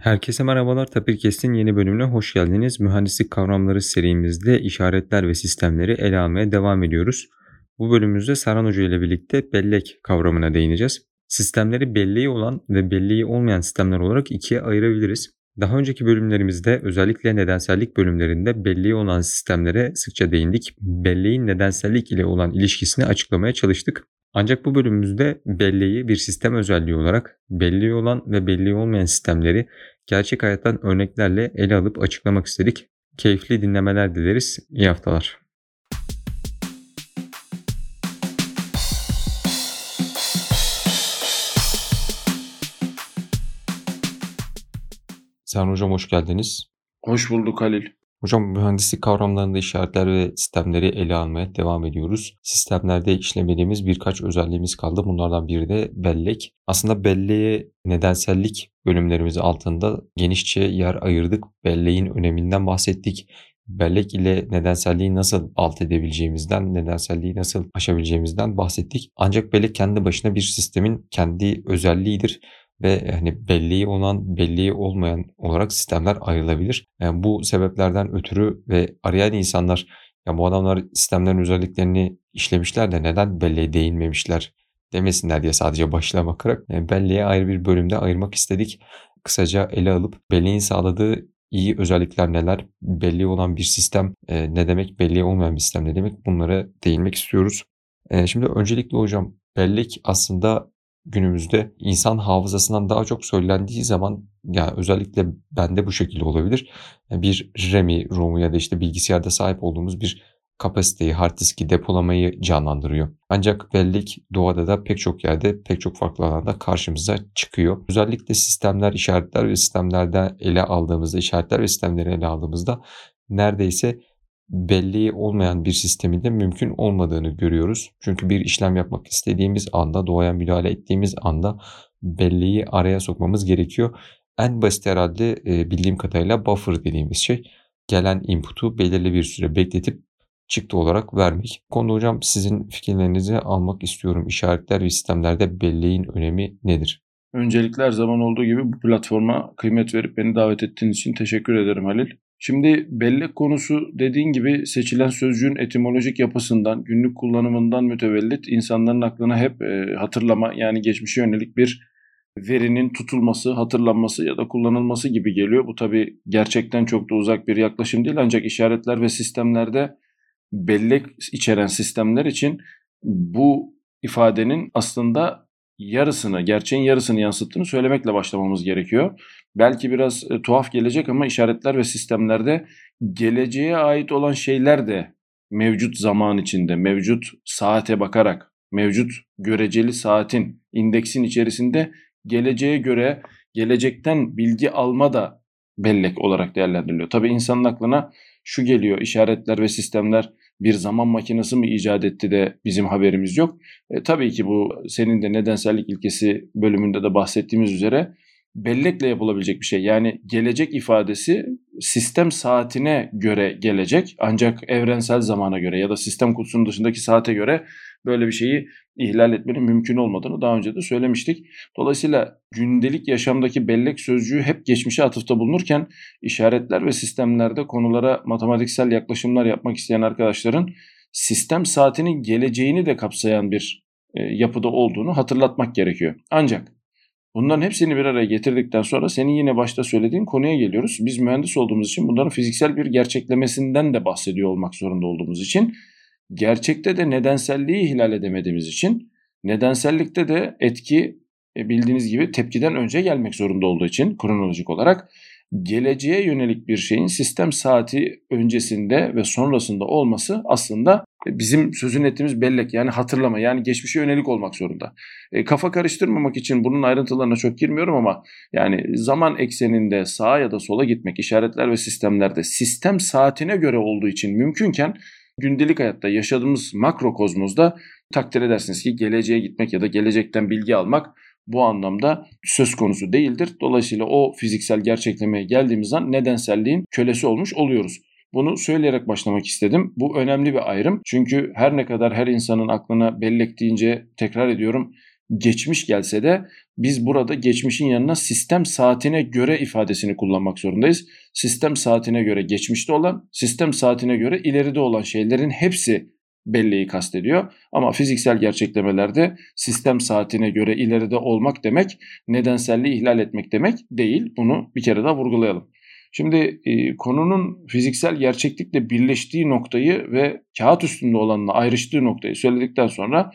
Herkese merhabalar. Tapirkest'in yeni bölümüne hoş geldiniz. Mühendislik kavramları serimizde işaretler ve sistemleri ele almaya devam ediyoruz. Bu bölümümüzde Saran Hoca ile birlikte bellek kavramına değineceğiz. Sistemleri belleği olan ve belleği olmayan sistemler olarak ikiye ayırabiliriz. Daha önceki bölümlerimizde özellikle nedensellik bölümlerinde belleği olan sistemlere sıkça değindik. Belleğin nedensellik ile olan ilişkisini açıklamaya çalıştık. Ancak bu bölümümüzde belleği bir sistem özelliği olarak belleği olan ve belleği olmayan sistemleri gerçek hayattan örneklerle ele alıp açıklamak istedik. Keyifli dinlemeler dileriz. İyi haftalar. Serhan Hocam hoş geldiniz. Hoş bulduk Halil. Hocam mühendislik kavramlarında işaretler ve sistemleri ele almaya devam ediyoruz. Sistemlerde işlemediğimiz birkaç özelliğimiz kaldı. Bunlardan biri de bellek. Aslında belleğe nedensellik bölümlerimiz altında genişçe yer ayırdık. Belleğin öneminden bahsettik. Bellek ile nedenselliği nasıl alt edebileceğimizden, nedenselliği nasıl aşabileceğimizden bahsettik. Ancak bellek kendi başına bir sistemin kendi özelliğidir ve hani belleği olan, belleği olmayan olarak sistemler ayrılabilir. Yani bu sebeplerden ötürü ve arayan insanlar ya bu adamlar sistemlerin özelliklerini işlemişler de neden belleğe değinmemişler demesinler diye sadece başlığa bakarak yani belleğe ayrı bir bölümde ayırmak istedik. Kısaca ele alıp belleğin sağladığı iyi özellikler neler, belli olan bir sistem e, ne demek, belli olmayan bir sistem ne demek bunlara değinmek istiyoruz. E, şimdi öncelikle hocam bellek aslında günümüzde insan hafızasından daha çok söylendiği zaman yani özellikle bende bu şekilde olabilir. Bir RAM'i, ROM'u ya da işte bilgisayarda sahip olduğumuz bir kapasiteyi, hard diski depolamayı canlandırıyor. Ancak bellek doğada da pek çok yerde, pek çok farklı alanda karşımıza çıkıyor. Özellikle sistemler, işaretler ve sistemlerde ele aldığımızda, işaretler ve sistemleri ele aldığımızda neredeyse belleği olmayan bir sistemin de mümkün olmadığını görüyoruz. Çünkü bir işlem yapmak istediğimiz anda, doğaya müdahale ettiğimiz anda belleği araya sokmamız gerekiyor. En basit herhalde e, bildiğim kadarıyla buffer dediğimiz şey gelen input'u belirli bir süre bekletip çıktı olarak vermek. Konuda hocam sizin fikirlerinizi almak istiyorum. İşaretler ve sistemlerde belleğin önemi nedir? Öncelikle her zaman olduğu gibi bu platforma kıymet verip beni davet ettiğiniz için teşekkür ederim Halil. Şimdi bellek konusu dediğin gibi seçilen sözcüğün etimolojik yapısından, günlük kullanımından mütevellit insanların aklına hep e, hatırlama yani geçmişe yönelik bir verinin tutulması, hatırlanması ya da kullanılması gibi geliyor. Bu tabi gerçekten çok da uzak bir yaklaşım değil ancak işaretler ve sistemlerde bellek içeren sistemler için bu ifadenin aslında yarısını, gerçeğin yarısını yansıttığını söylemekle başlamamız gerekiyor. Belki biraz e, tuhaf gelecek ama işaretler ve sistemlerde geleceğe ait olan şeyler de mevcut zaman içinde, mevcut saate bakarak, mevcut göreceli saatin, indeksin içerisinde geleceğe göre gelecekten bilgi alma da bellek olarak değerlendiriliyor. Tabii insanın aklına şu geliyor işaretler ve sistemler bir zaman makinesi mi icat etti de bizim haberimiz yok. E, tabii ki bu senin de nedensellik ilkesi bölümünde de bahsettiğimiz üzere bellekle yapılabilecek bir şey. Yani gelecek ifadesi sistem saatine göre gelecek ancak evrensel zamana göre ya da sistem kutusunun dışındaki saate göre böyle bir şeyi ihlal etmenin mümkün olmadığını daha önce de söylemiştik. Dolayısıyla gündelik yaşamdaki bellek sözcüğü hep geçmişe atıfta bulunurken işaretler ve sistemlerde konulara matematiksel yaklaşımlar yapmak isteyen arkadaşların sistem saatinin geleceğini de kapsayan bir e, yapıda olduğunu hatırlatmak gerekiyor. Ancak Bunların hepsini bir araya getirdikten sonra senin yine başta söylediğin konuya geliyoruz. Biz mühendis olduğumuz için bunların fiziksel bir gerçeklemesinden de bahsediyor olmak zorunda olduğumuz için gerçekte de nedenselliği ihlal edemediğimiz için nedensellikte de etki e, bildiğiniz gibi tepkiden önce gelmek zorunda olduğu için kronolojik olarak geleceğe yönelik bir şeyin sistem saati öncesinde ve sonrasında olması aslında bizim sözün ettiğimiz bellek yani hatırlama yani geçmişe yönelik olmak zorunda. E, kafa karıştırmamak için bunun ayrıntılarına çok girmiyorum ama yani zaman ekseninde sağa ya da sola gitmek işaretler ve sistemlerde sistem saatine göre olduğu için mümkünken gündelik hayatta yaşadığımız makrokozmozda takdir edersiniz ki geleceğe gitmek ya da gelecekten bilgi almak bu anlamda söz konusu değildir. Dolayısıyla o fiziksel gerçeklemeye geldiğimiz an nedenselliğin kölesi olmuş oluyoruz. Bunu söyleyerek başlamak istedim. Bu önemli bir ayrım. Çünkü her ne kadar her insanın aklına bellek deyince tekrar ediyorum geçmiş gelse de biz burada geçmişin yanına sistem saatine göre ifadesini kullanmak zorundayız. Sistem saatine göre geçmişte olan, sistem saatine göre ileride olan şeylerin hepsi belleği kastediyor. Ama fiziksel gerçeklemelerde sistem saatine göre ileride olmak demek nedenselliği ihlal etmek demek değil. Bunu bir kere daha vurgulayalım. Şimdi e, konunun fiziksel gerçeklikle birleştiği noktayı ve kağıt üstünde olanla ayrıştığı noktayı söyledikten sonra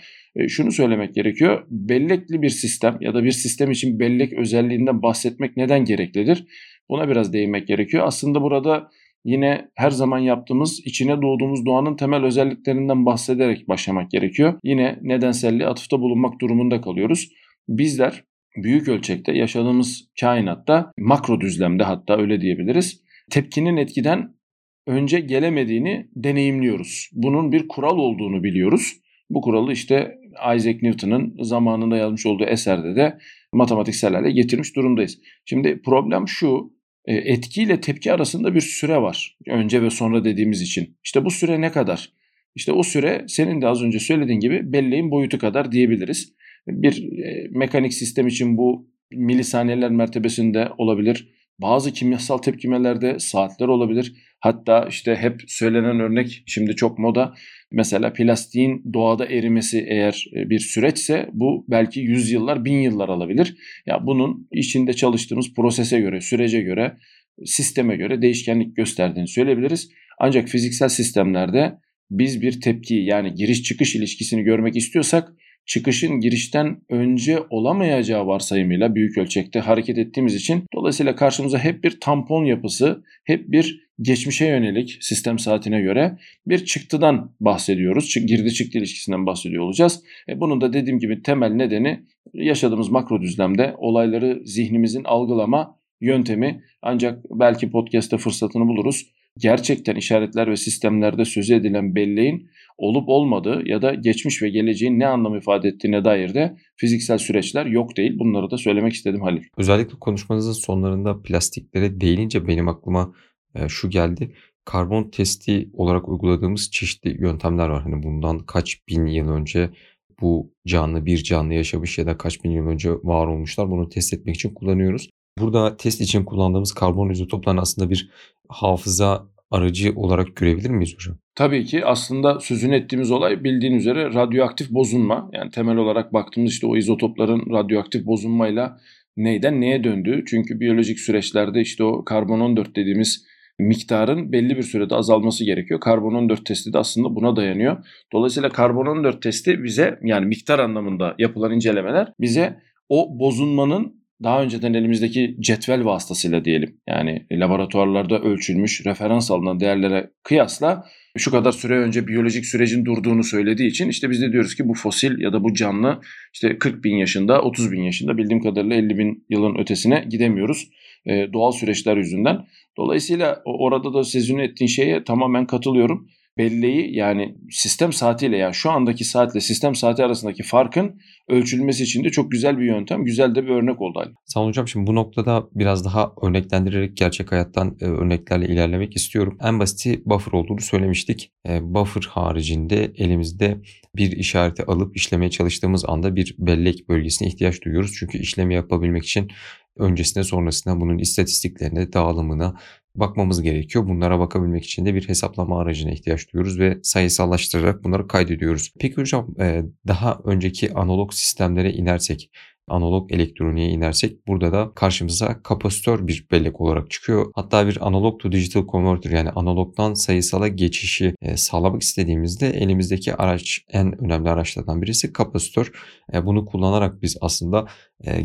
şunu söylemek gerekiyor. Bellekli bir sistem ya da bir sistem için bellek özelliğinden bahsetmek neden gereklidir? Buna biraz değinmek gerekiyor. Aslında burada yine her zaman yaptığımız içine doğduğumuz doğanın temel özelliklerinden bahsederek başlamak gerekiyor. Yine nedenselliği atıfta bulunmak durumunda kalıyoruz. Bizler büyük ölçekte yaşadığımız kainatta makro düzlemde hatta öyle diyebiliriz. Tepkinin etkiden önce gelemediğini deneyimliyoruz. Bunun bir kural olduğunu biliyoruz. Bu kuralı işte Isaac Newton'ın zamanında yazmış olduğu eserde de matematiksel hale getirmiş durumdayız. Şimdi problem şu, e, etkiyle tepki arasında bir süre var. Önce ve sonra dediğimiz için. İşte bu süre ne kadar? İşte o süre senin de az önce söylediğin gibi belleğin boyutu kadar diyebiliriz. Bir e, mekanik sistem için bu milisaniyeler mertebesinde olabilir. Bazı kimyasal tepkimelerde saatler olabilir. Hatta işte hep söylenen örnek şimdi çok moda. Mesela plastiğin doğada erimesi eğer e, bir süreçse bu belki yüzyıllar, bin yıllar alabilir. Ya bunun içinde çalıştığımız prosese göre, sürece göre, sisteme göre değişkenlik gösterdiğini söyleyebiliriz. Ancak fiziksel sistemlerde biz bir tepki yani giriş çıkış ilişkisini görmek istiyorsak çıkışın girişten önce olamayacağı varsayımıyla büyük ölçekte hareket ettiğimiz için dolayısıyla karşımıza hep bir tampon yapısı, hep bir geçmişe yönelik sistem saatine göre bir çıktıdan bahsediyoruz. Girdi çıktı ilişkisinden bahsediyor olacağız. E bunun da dediğim gibi temel nedeni yaşadığımız makro düzlemde olayları zihnimizin algılama yöntemi ancak belki podcast'te fırsatını buluruz. Gerçekten işaretler ve sistemlerde sözü edilen belleğin olup olmadığı ya da geçmiş ve geleceğin ne anlam ifade ettiğine dair de fiziksel süreçler yok değil. Bunları da söylemek istedim Halil. Özellikle konuşmanızın sonlarında plastiklere değinince benim aklıma e, şu geldi. Karbon testi olarak uyguladığımız çeşitli yöntemler var. Hani bundan kaç bin yıl önce bu canlı bir canlı yaşamış ya da kaç bin yıl önce var olmuşlar. Bunu test etmek için kullanıyoruz. Burada test için kullandığımız karbon izotoplarını aslında bir hafıza aracı olarak görebilir miyiz hocam? Tabii ki aslında sözünü ettiğimiz olay bildiğin üzere radyoaktif bozulma. Yani temel olarak baktığımız işte o izotopların radyoaktif bozulmayla neyden neye döndüğü. Çünkü biyolojik süreçlerde işte o karbon 14 dediğimiz miktarın belli bir sürede azalması gerekiyor. Karbon 14 testi de aslında buna dayanıyor. Dolayısıyla karbon 14 testi bize yani miktar anlamında yapılan incelemeler bize o bozulmanın daha önceden elimizdeki cetvel vasıtasıyla diyelim yani laboratuvarlarda ölçülmüş referans alınan değerlere kıyasla şu kadar süre önce biyolojik sürecin durduğunu söylediği için işte biz de diyoruz ki bu fosil ya da bu canlı işte 40 bin yaşında 30 bin yaşında bildiğim kadarıyla 50 bin yılın ötesine gidemiyoruz e, doğal süreçler yüzünden. Dolayısıyla orada da sizin ettiğin şeye tamamen katılıyorum belleği yani sistem saatiyle yani şu andaki saatle sistem saati arasındaki farkın ölçülmesi için de çok güzel bir yöntem. Güzel de bir örnek oldu Ali. Sağ olun hocam. Şimdi bu noktada biraz daha örneklendirerek gerçek hayattan e, örneklerle ilerlemek istiyorum. En basiti buffer olduğunu söylemiştik. E, buffer haricinde elimizde bir işareti alıp işlemeye çalıştığımız anda bir bellek bölgesine ihtiyaç duyuyoruz. Çünkü işlemi yapabilmek için öncesinde sonrasında bunun istatistiklerine, dağılımına bakmamız gerekiyor. Bunlara bakabilmek için de bir hesaplama aracına ihtiyaç duyuyoruz ve sayısallaştırarak bunları kaydediyoruz. Peki hocam e, daha önceki analog sistemlere inersek analog elektroniğe inersek burada da karşımıza kapasitör bir bellek olarak çıkıyor. Hatta bir analog to digital converter yani analogdan sayısala geçişi e, sağlamak istediğimizde elimizdeki araç en önemli araçlardan birisi kapasitör. E, bunu kullanarak biz aslında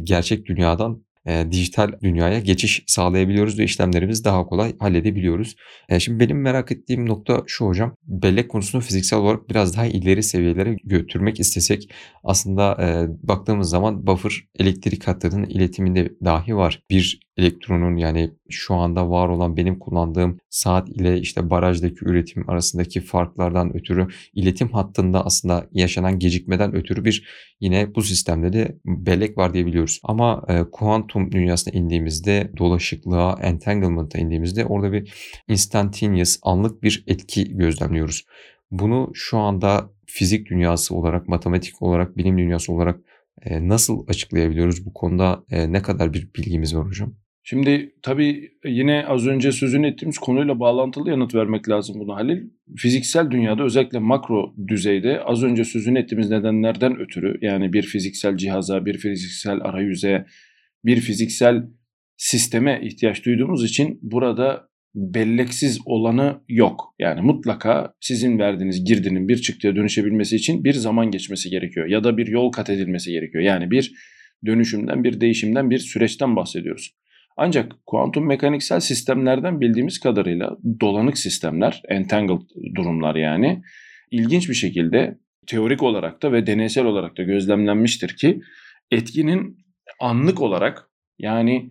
gerçek dünyadan e, dijital dünyaya geçiş sağlayabiliyoruz ve işlemlerimizi daha kolay halledebiliyoruz. E, şimdi benim merak ettiğim nokta şu hocam. Bellek konusunu fiziksel olarak biraz daha ileri seviyelere götürmek istesek aslında e, baktığımız zaman buffer elektrik hatlarının iletiminde dahi var. Bir elektronun yani şu anda var olan benim kullandığım saat ile işte barajdaki üretim arasındaki farklardan ötürü iletim hattında aslında yaşanan gecikmeden ötürü bir yine bu sistemde de bellek var diyebiliyoruz. Ama e, kuantum dünyasına indiğimizde dolaşıklığa, entanglement'a indiğimizde orada bir instantaneous anlık bir etki gözlemliyoruz. Bunu şu anda fizik dünyası olarak, matematik olarak, bilim dünyası olarak e, nasıl açıklayabiliyoruz? Bu konuda e, ne kadar bir bilgimiz var hocam? Şimdi tabii yine az önce sözünü ettiğimiz konuyla bağlantılı yanıt vermek lazım buna Halil. Fiziksel dünyada özellikle makro düzeyde az önce sözünü ettiğimiz nedenlerden ötürü yani bir fiziksel cihaza, bir fiziksel arayüze, bir fiziksel sisteme ihtiyaç duyduğumuz için burada belleksiz olanı yok. Yani mutlaka sizin verdiğiniz girdinin bir çıktıya dönüşebilmesi için bir zaman geçmesi gerekiyor ya da bir yol kat edilmesi gerekiyor. Yani bir dönüşümden, bir değişimden, bir süreçten bahsediyoruz. Ancak kuantum mekaniksel sistemlerden bildiğimiz kadarıyla dolanık sistemler, entangled durumlar yani ilginç bir şekilde teorik olarak da ve deneysel olarak da gözlemlenmiştir ki etkinin anlık olarak yani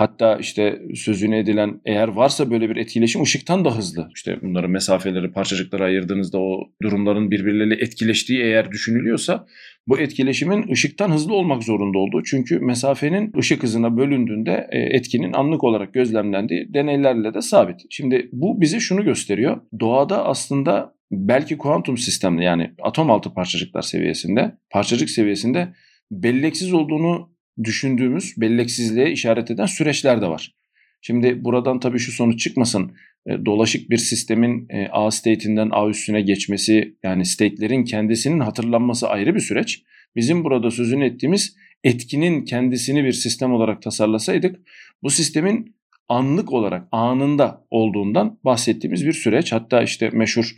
Hatta işte sözünü edilen eğer varsa böyle bir etkileşim ışıktan da hızlı. İşte bunların mesafeleri parçacıklara ayırdığınızda o durumların birbirleriyle etkileştiği eğer düşünülüyorsa bu etkileşimin ışıktan hızlı olmak zorunda olduğu. Çünkü mesafenin ışık hızına bölündüğünde e, etkinin anlık olarak gözlemlendiği deneylerle de sabit. Şimdi bu bize şunu gösteriyor. Doğada aslında belki kuantum sistemde yani atom altı parçacıklar seviyesinde, parçacık seviyesinde belleksiz olduğunu düşündüğümüz belleksizliğe işaret eden süreçler de var. Şimdi buradan tabii şu sonuç çıkmasın. E, dolaşık bir sistemin e, A state'inden A üstüne geçmesi yani state'lerin kendisinin hatırlanması ayrı bir süreç. Bizim burada sözünü ettiğimiz etkinin kendisini bir sistem olarak tasarlasaydık bu sistemin anlık olarak anında olduğundan bahsettiğimiz bir süreç. Hatta işte meşhur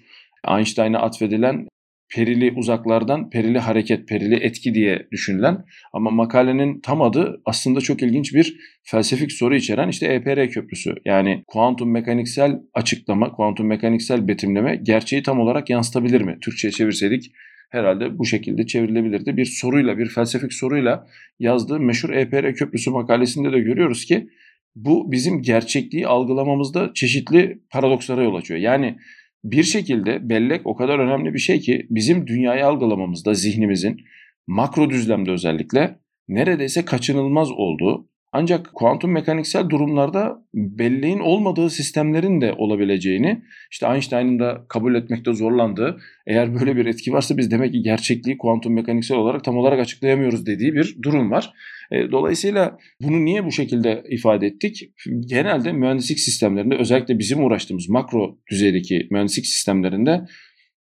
Einstein'a atfedilen perili uzaklardan perili hareket, perili etki diye düşünülen ama makalenin tam adı aslında çok ilginç bir felsefik soru içeren işte EPR köprüsü. Yani kuantum mekaniksel açıklama, kuantum mekaniksel betimleme gerçeği tam olarak yansıtabilir mi? Türkçe'ye çevirseydik herhalde bu şekilde çevrilebilirdi. Bir soruyla, bir felsefik soruyla yazdığı meşhur EPR köprüsü makalesinde de görüyoruz ki bu bizim gerçekliği algılamamızda çeşitli paradokslara yol açıyor. Yani bir şekilde bellek o kadar önemli bir şey ki bizim dünyayı algılamamızda zihnimizin makro düzlemde özellikle neredeyse kaçınılmaz olduğu ancak kuantum mekaniksel durumlarda belleğin olmadığı sistemlerin de olabileceğini işte Einstein'ın da kabul etmekte zorlandığı eğer böyle bir etki varsa biz demek ki gerçekliği kuantum mekaniksel olarak tam olarak açıklayamıyoruz dediği bir durum var. E, dolayısıyla bunu niye bu şekilde ifade ettik? Genelde mühendislik sistemlerinde özellikle bizim uğraştığımız makro düzeydeki mühendislik sistemlerinde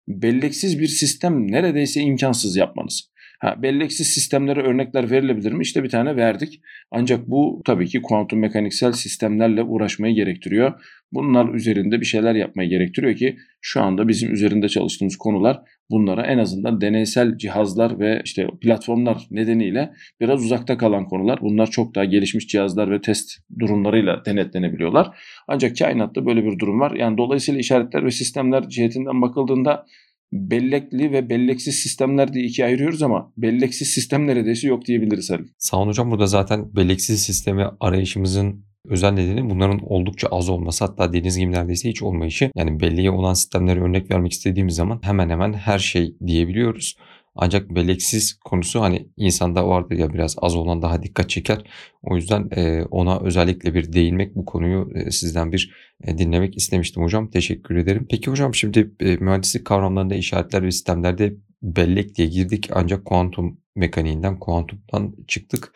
belleksiz bir sistem neredeyse imkansız yapmanız. Ha, belleksiz sistemlere örnekler verilebilir mi? İşte bir tane verdik. Ancak bu tabii ki kuantum mekaniksel sistemlerle uğraşmayı gerektiriyor. Bunlar üzerinde bir şeyler yapmayı gerektiriyor ki şu anda bizim üzerinde çalıştığımız konular bunlara en azından deneysel cihazlar ve işte platformlar nedeniyle biraz uzakta kalan konular. Bunlar çok daha gelişmiş cihazlar ve test durumlarıyla denetlenebiliyorlar. Ancak kainatta böyle bir durum var. Yani dolayısıyla işaretler ve sistemler cihetinden bakıldığında bellekli ve belleksiz sistemler diye ikiye ayırıyoruz ama belleksiz sistem neredeyse yok diyebiliriz Halil. Sağ hocam burada zaten belleksiz sistemi arayışımızın özel nedeni bunların oldukça az olması hatta deniz gibi neredeyse hiç olmayışı. Yani belleğe olan sistemlere örnek vermek istediğimiz zaman hemen hemen her şey diyebiliyoruz. Ancak belleksiz konusu hani insanda vardır ya biraz az olan daha dikkat çeker. O yüzden e, ona özellikle bir değinmek bu konuyu e, sizden bir e, dinlemek istemiştim hocam. Teşekkür ederim. Peki hocam şimdi mühendislik kavramlarında işaretler ve sistemlerde bellek diye girdik ancak kuantum mekaniğinden, kuantumdan çıktık.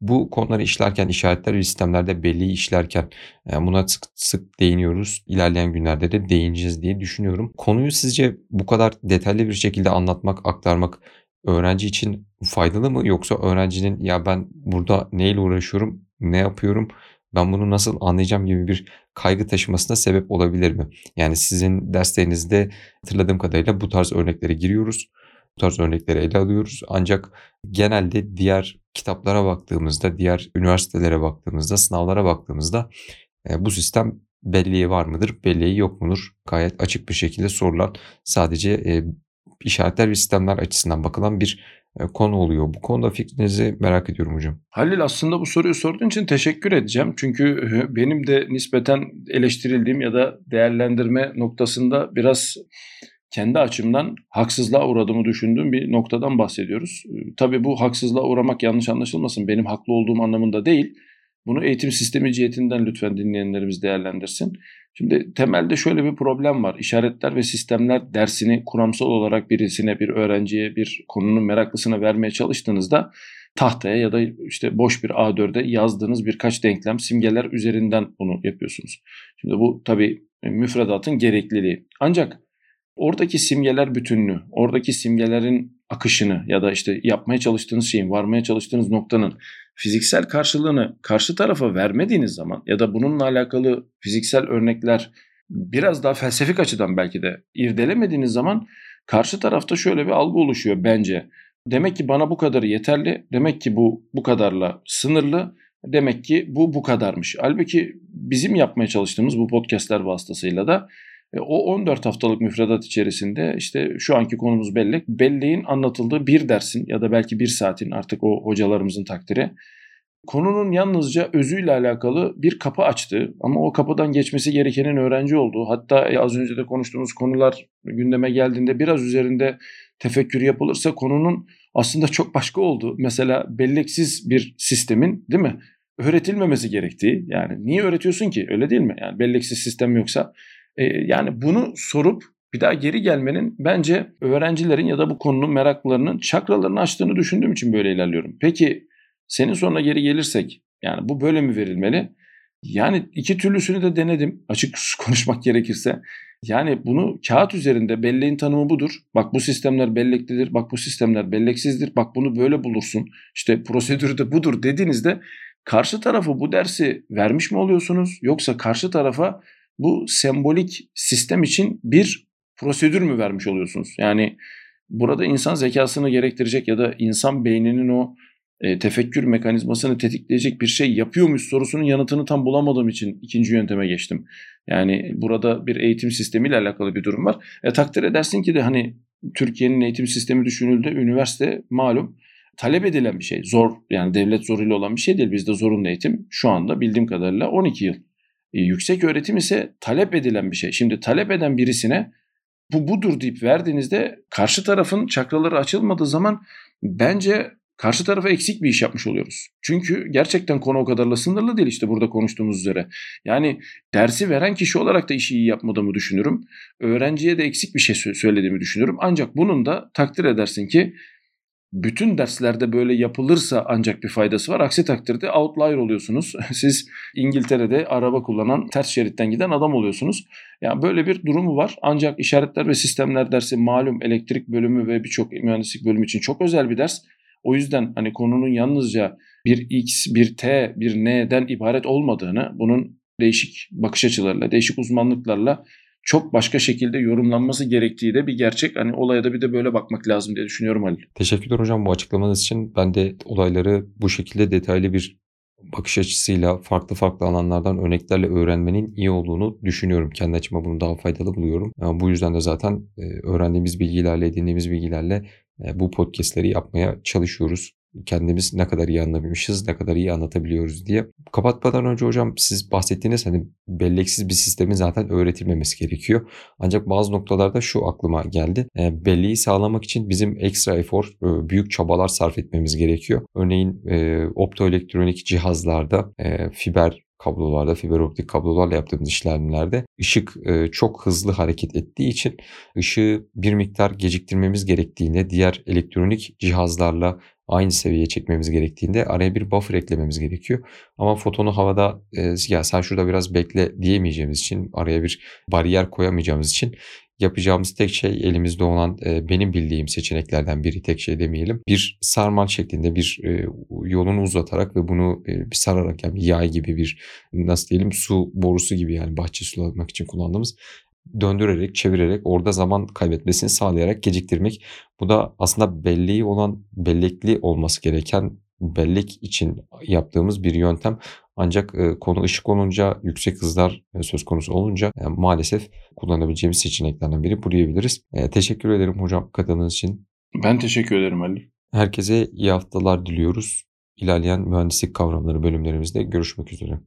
Bu konuları işlerken, işaretler ve sistemlerde belli işlerken e, buna sık sık değiniyoruz. İlerleyen günlerde de değineceğiz diye düşünüyorum. Konuyu sizce bu kadar detaylı bir şekilde anlatmak, aktarmak öğrenci için faydalı mı? Yoksa öğrencinin ya ben burada neyle uğraşıyorum, ne yapıyorum, ben bunu nasıl anlayacağım gibi bir kaygı taşımasına sebep olabilir mi? Yani sizin derslerinizde hatırladığım kadarıyla bu tarz örneklere giriyoruz. Bu tarz örnekleri ele alıyoruz. Ancak genelde diğer kitaplara baktığımızda, diğer üniversitelere baktığımızda, sınavlara baktığımızda e, bu sistem belleği var mıdır, belleği yok mudur? Gayet açık bir şekilde sorulan sadece e, işaretler ve sistemler açısından bakılan bir e, konu oluyor. Bu konuda fikrinizi merak ediyorum hocam. Halil aslında bu soruyu sorduğun için teşekkür edeceğim. Çünkü benim de nispeten eleştirildiğim ya da değerlendirme noktasında biraz kendi açımdan haksızlığa uğradığımı düşündüğüm bir noktadan bahsediyoruz. Ee, tabii bu haksızlığa uğramak yanlış anlaşılmasın. Benim haklı olduğum anlamında değil. Bunu eğitim sistemi cihetinden lütfen dinleyenlerimiz değerlendirsin. Şimdi temelde şöyle bir problem var. İşaretler ve sistemler dersini kuramsal olarak birisine, bir öğrenciye, bir konunun meraklısına vermeye çalıştığınızda tahtaya ya da işte boş bir A4'e yazdığınız birkaç denklem, simgeler üzerinden bunu yapıyorsunuz. Şimdi bu tabii müfredatın gerekliliği. Ancak oradaki simgeler bütünlüğü, oradaki simgelerin akışını ya da işte yapmaya çalıştığınız şeyin, varmaya çalıştığınız noktanın fiziksel karşılığını karşı tarafa vermediğiniz zaman ya da bununla alakalı fiziksel örnekler biraz daha felsefik açıdan belki de irdelemediğiniz zaman karşı tarafta şöyle bir algı oluşuyor bence. Demek ki bana bu kadarı yeterli. Demek ki bu bu kadarla sınırlı. Demek ki bu bu kadarmış. Halbuki bizim yapmaya çalıştığımız bu podcastler vasıtasıyla da o 14 haftalık müfredat içerisinde işte şu anki konumuz bellek. Belleğin anlatıldığı bir dersin ya da belki bir saatin artık o hocalarımızın takdiri. Konunun yalnızca özüyle alakalı bir kapı açtı ama o kapıdan geçmesi gerekenin öğrenci olduğu hatta e, az önce de konuştuğumuz konular gündeme geldiğinde biraz üzerinde tefekkür yapılırsa konunun aslında çok başka olduğu mesela belleksiz bir sistemin değil mi öğretilmemesi gerektiği yani niye öğretiyorsun ki öyle değil mi yani belleksiz sistem yoksa e, yani bunu sorup bir daha geri gelmenin bence öğrencilerin ya da bu konunun meraklarının çakralarını açtığını düşündüğüm için böyle ilerliyorum. Peki senin sonra geri gelirsek yani bu böyle mi verilmeli? Yani iki türlüsünü de denedim açık konuşmak gerekirse. Yani bunu kağıt üzerinde belleğin tanımı budur. Bak bu sistemler belleklidir, bak bu sistemler belleksizdir, bak bunu böyle bulursun. İşte prosedürü de budur dediğinizde karşı tarafı bu dersi vermiş mi oluyorsunuz? Yoksa karşı tarafa bu sembolik sistem için bir prosedür mü vermiş oluyorsunuz? Yani burada insan zekasını gerektirecek ya da insan beyninin o e, tefekkür mekanizmasını tetikleyecek bir şey yapıyor muyuz sorusunun yanıtını tam bulamadığım için ikinci yönteme geçtim. Yani burada bir eğitim sistemiyle alakalı bir durum var. E, takdir edersin ki de hani Türkiye'nin eğitim sistemi düşünüldü. Üniversite malum talep edilen bir şey. Zor yani devlet zoruyla olan bir şey değil. Bizde zorunlu eğitim şu anda bildiğim kadarıyla 12 yıl. E, yüksek öğretim ise talep edilen bir şey. Şimdi talep eden birisine bu budur deyip verdiğinizde karşı tarafın çakraları açılmadığı zaman bence karşı tarafa eksik bir iş yapmış oluyoruz. Çünkü gerçekten konu o kadarla sınırlı değil işte burada konuştuğumuz üzere. Yani dersi veren kişi olarak da işi iyi yapmadığımı düşünürüm. Öğrenciye de eksik bir şey söylediğimi düşünüyorum. Ancak bunun da takdir edersin ki bütün derslerde böyle yapılırsa ancak bir faydası var. Aksi takdirde outlier oluyorsunuz. Siz İngiltere'de araba kullanan ters şeritten giden adam oluyorsunuz. Yani böyle bir durumu var. Ancak işaretler ve sistemler dersi malum elektrik bölümü ve birçok mühendislik bölümü için çok özel bir ders. O yüzden hani konunun yalnızca bir X, bir T, bir N'den ibaret olmadığını, bunun değişik bakış açılarıyla, değişik uzmanlıklarla çok başka şekilde yorumlanması gerektiği de bir gerçek. Hani olaya da bir de böyle bakmak lazım diye düşünüyorum Halil. Teşekkürler hocam bu açıklamanız için. Ben de olayları bu şekilde detaylı bir bakış açısıyla farklı farklı alanlardan örneklerle öğrenmenin iyi olduğunu düşünüyorum. Kendi açıma bunu daha faydalı buluyorum. Yani bu yüzden de zaten öğrendiğimiz bilgilerle, edindiğimiz bilgilerle bu podcastleri yapmaya çalışıyoruz kendimiz ne kadar iyi anlamışız, ne kadar iyi anlatabiliyoruz diye. Kapatmadan önce hocam siz bahsettiğiniz hani belleksiz bir sistemin zaten öğretilmemesi gerekiyor. Ancak bazı noktalarda şu aklıma geldi. E, belleği sağlamak için bizim ekstra efor, e, büyük çabalar sarf etmemiz gerekiyor. Örneğin e, optoelektronik cihazlarda e, fiber kablolarda, fiber optik kablolarla yaptığımız işlemlerde ışık e, çok hızlı hareket ettiği için ışığı bir miktar geciktirmemiz gerektiğinde diğer elektronik cihazlarla aynı seviyeye çekmemiz gerektiğinde araya bir buffer eklememiz gerekiyor. Ama fotonu havada e, ya sen şurada biraz bekle diyemeyeceğimiz için araya bir bariyer koyamayacağımız için yapacağımız tek şey elimizde olan e, benim bildiğim seçeneklerden biri tek şey demeyelim. Bir sarmal şeklinde bir e, yolunu uzatarak ve bunu e, bir sararak yani yay gibi bir nasıl diyelim su borusu gibi yani bahçe sulamak için kullandığımız döndürerek, çevirerek orada zaman kaybetmesini sağlayarak geciktirmek. Bu da aslında belleği olan, bellekli olması gereken bellek için yaptığımız bir yöntem. Ancak e, konu ışık olunca, yüksek hızlar e, söz konusu olunca e, maalesef kullanabileceğimiz seçeneklerden biri bu diyebiliriz. Teşekkür ederim hocam katıldığınız için. Ben teşekkür ederim Ali. Herkese iyi haftalar diliyoruz. İlerleyen mühendislik kavramları bölümlerimizde görüşmek üzere.